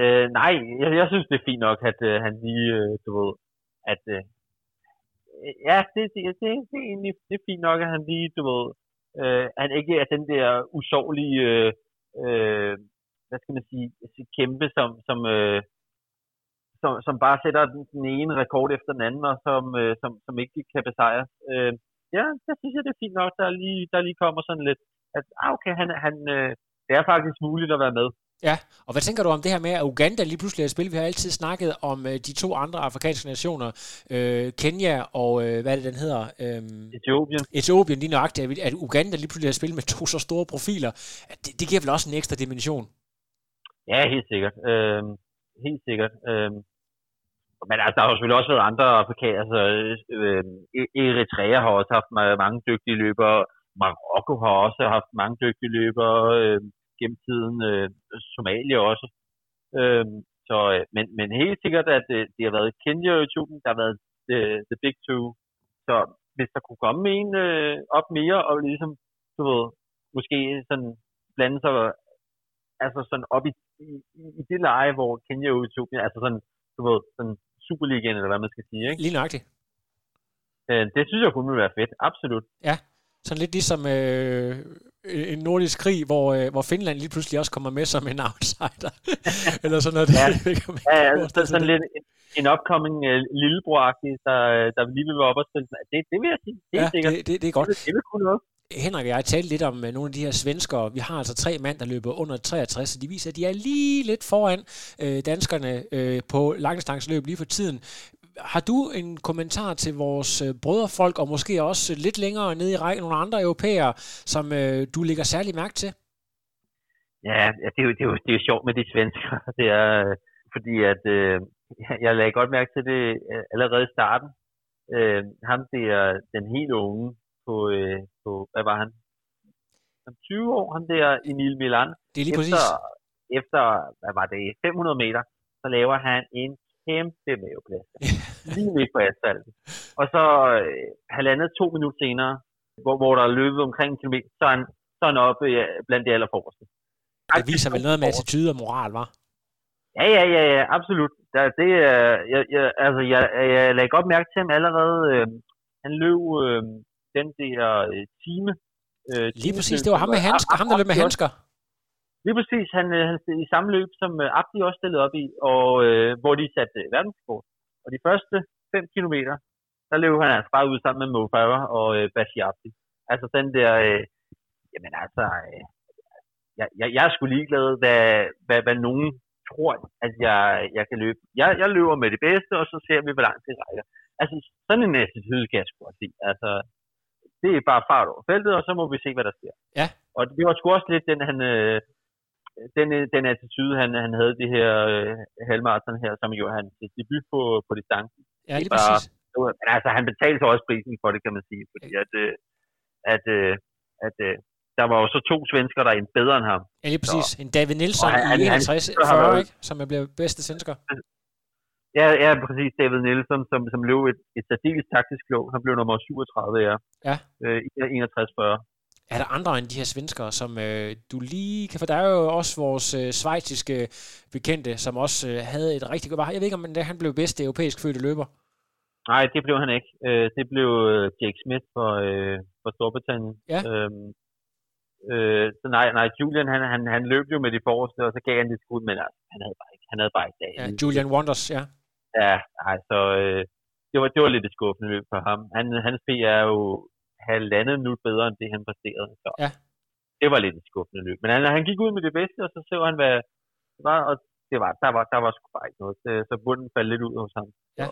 Øh, nej, jeg, jeg synes, det er fint nok, at øh, han lige, øh, du ved, at øh, ja, det, det, det, det, er egentlig det er fint nok, at han lige, du ved, øh, han ikke er den der usårlige, øh, øh, hvad skal man sige, kæmpe, som, som, øh, som, som bare sætter den, den ene rekord efter den anden, og som, øh, som, som ikke kan besejre. Øh, ja, det synes jeg, det er fint nok, der lige, der lige kommer sådan lidt, at ah, okay, han, han, øh, det er faktisk muligt at være med. Ja, og hvad tænker du om det her med, at Uganda lige pludselig er spil? Vi har altid snakket om øh, de to andre afrikanske nationer, øh, Kenya og øh, hvad er det, den hedder? Øh, Etiopien. Etiopien, lige nøjagtigt. At Uganda lige pludselig har spillet med to så store profiler. Det, det giver vel også en ekstra dimension? Ja, helt sikkert. Øh, helt sikkert. Øh, men altså, der har jo selvfølgelig også været andre afrikanere. Altså, øh, e- Eritrea har også haft mange dygtige løbere. Marokko har også haft mange dygtige løbere. Øh, gennem tiden. Øh, Somalia også. Øhm, øh, så, men, men helt sikkert, at det, det har været Kenya og Etiopien, der har været the, the big two. Så hvis der kunne komme en øh, op mere, og ligesom, du ved, måske sådan blande sig altså sådan op i, i, i det leje, hvor Kenya og Etiopien, altså sådan, du ved, sådan Superligaen, eller hvad man skal sige, ikke? Lige nøjagtigt. Øh, det synes jeg kunne være fedt, absolut. Ja, sådan lidt ligesom øh, en nordisk krig, hvor, øh, hvor Finland lige pludselig også kommer med som en outsider. Eller sådan noget. ja, ja, ja så, sådan lidt en, en upcoming uh, lillebror der, der lige vil være op og spille. Det, det vil jeg sige. Det ja, sikkert. Det, det, det er godt. Det, det vil kunne noget. Henrik og jeg talte lidt om øh, nogle af de her svenskere. Vi har altså tre mænd, der løber under 63, så de viser, at de er lige lidt foran øh, danskerne øh, på langdistanceløb lige for tiden har du en kommentar til vores øh, brødrefolk, og måske også lidt længere nede i rækken nogle andre europæere, som øh, du lægger særlig mærke til? Ja, det er jo, det er jo, det er jo sjovt med de svenskere. Det er, fordi at øh, jeg lagde godt mærke til det øh, allerede i starten. Øh, ham der, den helt unge på, øh, på hvad var han? 20 år, han der Emil Milan. Det er lige efter, præcis. Efter, hvad var det, 500 meter, så laver han en kæmpe maveplads. Lige midt på asfalten. Og så øh, halvandet, to minutter senere, hvor, hvor der er løbet omkring en kilometer, så er han, så er han oppe øh, blandt de allerforreste. Det viser vel noget med attitude og moral, var? Ja, ja, ja, ja, absolut. Der, det, jeg, jeg, altså, jeg, jeg lagde godt mærke til ham allerede. Øh, han løb øh, den der øh, time. Øh, Lige præcis, det var ham med handsker, ham der løb med handsker. Lige præcis, han, øh, han i samme løb, som øh, Abdi også stillede op i, og øh, hvor de satte øh, verdenskort. Og de første 5 kilometer, der løb han altså bare ud sammen med Mo Farah og øh, Bashi Abdi. Altså den der, øh, jamen altså, øh, jeg, jeg, jeg er sgu ligeglad, hvad, hvad, hvad nogen tror, at jeg, jeg kan løbe. Jeg, jeg løber med det bedste, og så ser vi, hvor langt det rækker. Altså, sådan en attitude kan jeg sgu sige. Altså, det er bare fart over feltet, og så må vi se, hvad der sker. Ja. Og det var sgu også lidt den, han, øh, den, den attitude, han, han havde det her øh, halvmarathon her, som jo hans debut på, på distancen. Ja, lige bare, præcis. Men altså, han betalte så også prisen for det, kan man sige, fordi at, øh, at, øh, at øh, der var jo så to svensker, der er en bedre end ham. Ja, lige præcis. Så, en David Nielsen han, i 61, 40, ikke? som er blevet bedste svensker. Ja, ja, præcis. David Nielsen, som, som løb et, et særdeles taktisk klog. Han blev nummer 37, ja. Ja. Øh, 61-40 er der andre end de her svenskere, som øh, du lige kan... For der er jo også vores øh, svejtiske bekendte, som også øh, havde et rigtig godt... Jeg ved ikke, om han blev bedste europæisk fødte løber. Nej, det blev han ikke. Øh, det blev øh, Jake Smith for, øh, for Storbritannien. Ja. Øhm, øh, så nej, nej, Julian han, han, han løb jo med de forreste, og så gav han det skud, men altså, han havde bare ikke, han havde bare ikke dagen. Ja, Julian Wonders, ja. Ja, nej, så øh, det, var, det var lidt et skuffende løb for ham. Han, hans P er jo halvandet minut bedre, end det han præsterede. Så ja. Det var lidt et skuffende løb. Men han, han gik ud med det bedste, og så så han, hvad det var, og det var, der, var, der var sgu bare ikke noget. Så, så bunden faldt lidt ud hos ham. Ja.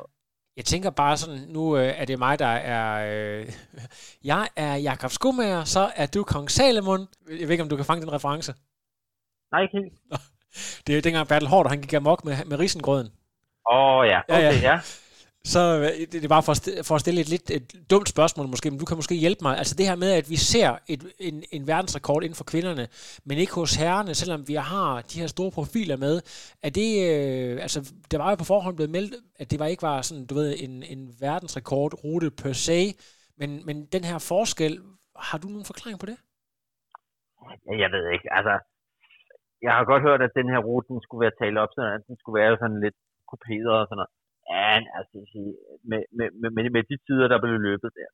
Jeg tænker bare sådan, nu øh, er det mig, der er... Øh, jeg er Jakob Skomager, så er du Kong Salomon. Jeg ved ikke, om du kan fange den reference? Nej, ikke helt. Det er dengang Bertel Hård, han gik amok med, med risengrøden. Åh oh, ja, okay, ja. ja. ja. Så øh, det, er bare for at, stille, for at stille et lidt et dumt spørgsmål måske, men du kan måske hjælpe mig. Altså det her med, at vi ser et, en, en verdensrekord inden for kvinderne, men ikke hos herrerne, selvom vi har de her store profiler med. Er det, øh, altså det var jo på forhånd blevet meldt, at det var ikke var sådan, du ved, en, en verdensrekord rute per se, men, men den her forskel, har du nogen forklaring på det? Jeg ved ikke, altså jeg har godt hørt, at den her rute den skulle være talt op, sådan at den skulle være sådan lidt kuperet og sådan noget. Ja, altså, jeg sige, med, med, med, med, de tider, der blev løbet der,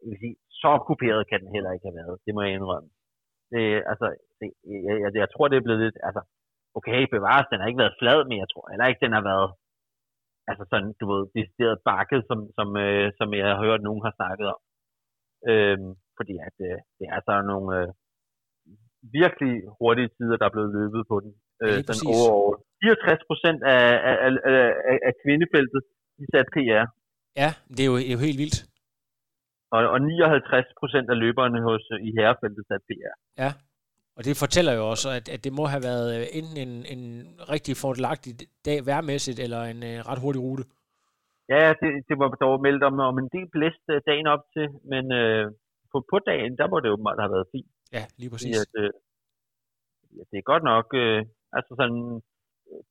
jeg vil sige, så kuperet kan den heller ikke have været. Det må jeg indrømme. Det, altså, det, jeg, jeg, jeg, tror, det er blevet lidt, altså, okay, bevares, den har ikke været flad, men jeg tror heller ikke, den har været, altså sådan, du ved, decideret bakket, som, som, øh, som jeg har hørt, nogen har snakket om. Øhm, fordi at øh, det er så nogle øh, virkelig hurtige tider, der er blevet løbet på den. Øh, sådan overall. 64 procent af, af, af, af, af kvindefeltet, de satte PR. Ja, det er jo, det er jo helt vildt. Og, og 59 procent af løberne hos, i herrefeltet satte PR. Ja, og det fortæller jo også, at, at det må have været øh, enten en, en rigtig fordelagtig dag værmæssigt, eller en uh, ret hurtig rute. Ja, det, det var dog meldt om, om en del blæst uh, dagen op til, men uh, på, på dagen, der må det jo meget have været fint. Ja, lige præcis. At, uh, ja, det er godt nok, uh, altså sådan,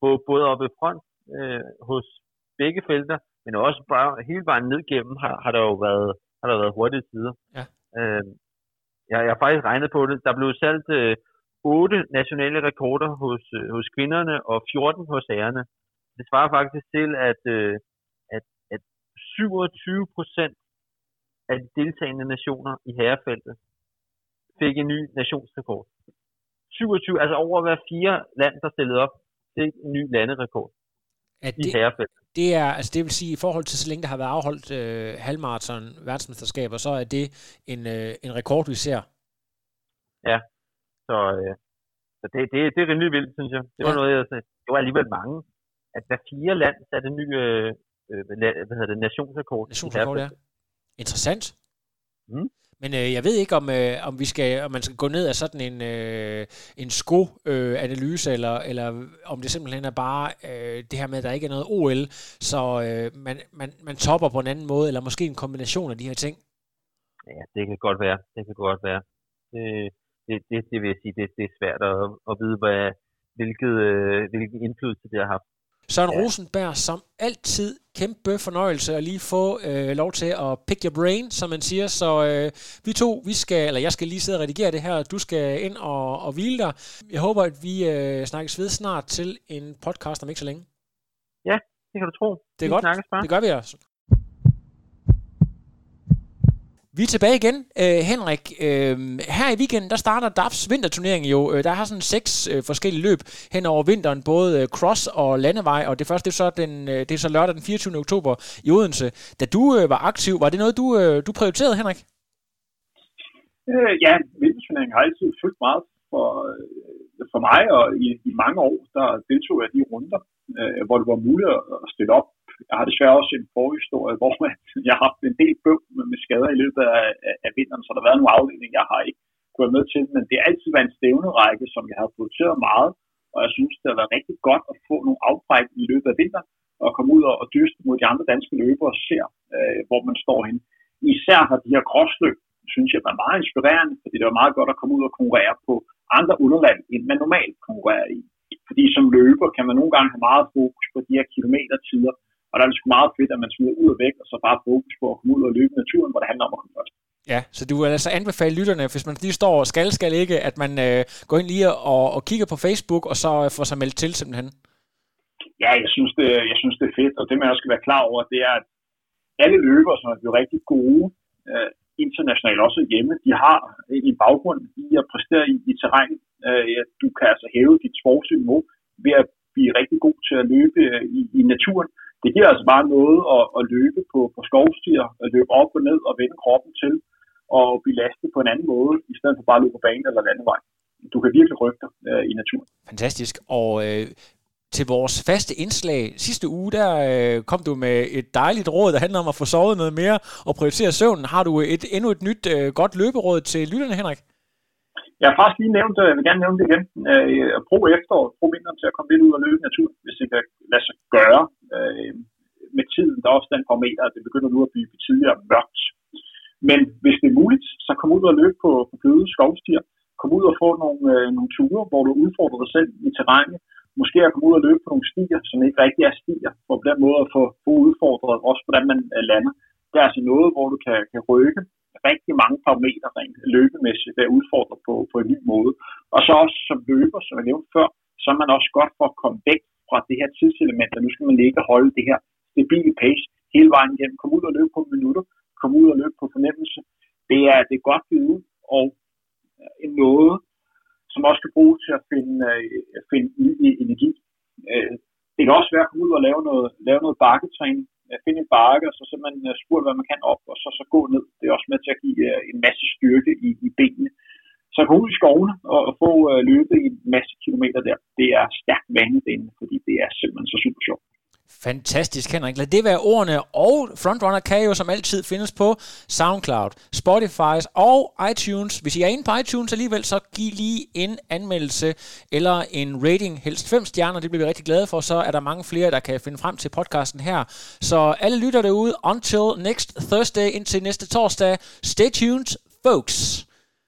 både, oppe i front øh, hos begge felter, men også bare hele vejen ned gennem har, har der jo været, har der været hurtige tider. Ja. Øh, jeg, jeg har faktisk regnet på det. Der blev salgt øh, 8 nationale rekorder hos, øh, hos kvinderne og 14 hos herrerne. Det svarer faktisk til, at, øh, at, at 27 procent af de deltagende nationer i herrefeltet fik en ny nationsrekord. 27, altså over hver fire land, der stillede op, fik en ny landerekord at det, i herrefelt. Det er, altså det vil sige, i forhold til så længe der har været afholdt øh, halvmarathon verdensmesterskaber, så er det en, øh, en rekord, vi ser. Ja, så, øh, så det, det, det er rimelig vildt, synes jeg. Det var ja. noget, jeg sagde. Det var alligevel mange. At hver fire land satte en ny øh, øh, hvad hedder det, nationsrekord. Nationsrekord, ja. Interessant. Mm. Men øh, jeg ved ikke, om, øh, om, vi skal, om man skal gå ned af sådan en, øh, en sko-analyse, øh, eller, eller om det simpelthen er bare øh, det her med, at der ikke er noget OL, så øh, man, man, man topper på en anden måde, eller måske en kombination af de her ting. Ja, det kan godt være. Det kan godt være. Det, det, det, det vil jeg sige, det, det er svært at, at vide, hvad, hvilket, øh, hvilken indflydelse det har haft. Søren ja. Rosenberg, som altid kæmpe fornøjelse at lige få øh, lov til at pick your brain, som man siger. Så øh, vi to, vi skal, eller jeg skal lige sidde og redigere det her, du skal ind og, og hvile dig. Jeg håber, at vi øh, snakkes ved snart til en podcast om ikke så længe. Ja, det kan du tro. Det er vi godt. Det gør vi også. Vi er tilbage igen, øh, Henrik. Øh, her i weekenden, der starter DAFs vinterturnering jo. Øh, der har sådan seks øh, forskellige løb hen over vinteren, både øh, cross og landevej, og det første det er så, den, øh, det er så lørdag den 24. oktober i Odense. Da du øh, var aktiv, var det noget, du, øh, du prioriterede, Henrik? Øh, ja, vinterturneringen har altid fyldt meget for, øh, for mig, og i, i mange år, der deltog jeg i de runder, øh, hvor det var muligt at stille op har desværre også en forhistorie, hvor jeg har haft en del bøv med skader i løbet af, af vinteren, så der har været nogle afdelinger, jeg har ikke gået med til, men det har altid været en stævnerække, som jeg har prioriteret meget, og jeg synes, det har været rigtig godt at få nogle afbræk i løbet af vinteren, og komme ud og dyste mod de andre danske løbere og ser, øh, hvor man står hen. Især har de her krossløb, synes jeg, var meget inspirerende, fordi det var meget godt at komme ud og konkurrere på andre underland, end man normalt konkurrerer i. Fordi som løber kan man nogle gange have meget fokus på de her kilometertider, og der er det sgu meget fedt, at man smider ud og væk, og så bare fokus på at komme ud og løbe i naturen, hvor det handler om at komme først. Ja, så du vil altså anbefale lytterne, hvis man lige står og skal, skal ikke, at man øh, går ind lige og, og kigger på Facebook, og så får sig meldt til simpelthen? Ja, jeg synes, det, jeg synes, det er fedt, og det man også skal være klar over, det er, at alle løbere, som er blevet rigtig gode øh, internationalt, også hjemme, de har en baggrund i at præstere i, i terræn. Øh, du kan altså hæve dit sportsniveau ved at blive rigtig god til at løbe øh, i, i naturen det giver altså bare noget at, at løbe på, på skovstier, at løbe op og ned og vende kroppen til og belaste på en anden måde, i stedet for bare at løbe på banen eller landevej. Du kan virkelig rykke dig øh, i naturen. Fantastisk. Og øh, til vores faste indslag sidste uge, der øh, kom du med et dejligt råd, der handler om at få sovet noget mere og prioritere søvnen. Har du et endnu et nyt øh, godt løberåd til lytterne, Henrik? Jeg har faktisk lige nævnt, jeg vil gerne nævne det igen, øh, brug efteråret, brug vinteren til at komme lidt ud og løbe i naturen, hvis det kan lade sig gøre øh, med tiden. Der er også den parameter, at det begynder nu at blive betydeligt mørkt. Men hvis det er muligt, så kom ud og løb på, på bløde skovstier. Kom ud og få nogle, øh, nogle ture, hvor du udfordrer dig selv i terrænet. Måske at komme ud og løbe på nogle stier, som ikke rigtig er stier, for på den måde at få, få udfordret også, hvordan man øh, lander. Det er altså noget, hvor du kan, kan rykke rigtig mange parametre rent løbemæssigt der udfordrer på, på en ny måde. Og så også som løber, som jeg nævnte før, så er man også godt for at komme væk fra det her tidselement, og nu skal man ligge og holde det her stabile pace hele vejen igennem. Kom ud og løb på minutter, kom ud og løb på fornemmelse. Det er, det er godt givet ud, og en måde, som også kan bruges til at finde, øh, finde ny energi. Øh, det kan også være at komme ud og lave noget, lave noget bakketræning, finde en bakke, og så simpelthen uh, hvad man kan op, og så, så gå ned. Det er også med til at give øh, en masse styrke i, i benene. Så gå ud i skovene og, og få uh, løbet i en masse kilometer der. Det er stærkt vanedændende, fordi det er simpelthen så super sjovt. Fantastisk, Henrik. Lad det være ordene. Og Frontrunner kan jo som altid findes på SoundCloud, Spotify og iTunes. Hvis I er inde på iTunes alligevel, så giv lige en anmeldelse eller en rating, helst 5 stjerner. Det bliver vi rigtig glade for. Så er der mange flere, der kan finde frem til podcasten her. Så alle lytter derude. Until next Thursday, indtil næste torsdag. Stay tuned, folks.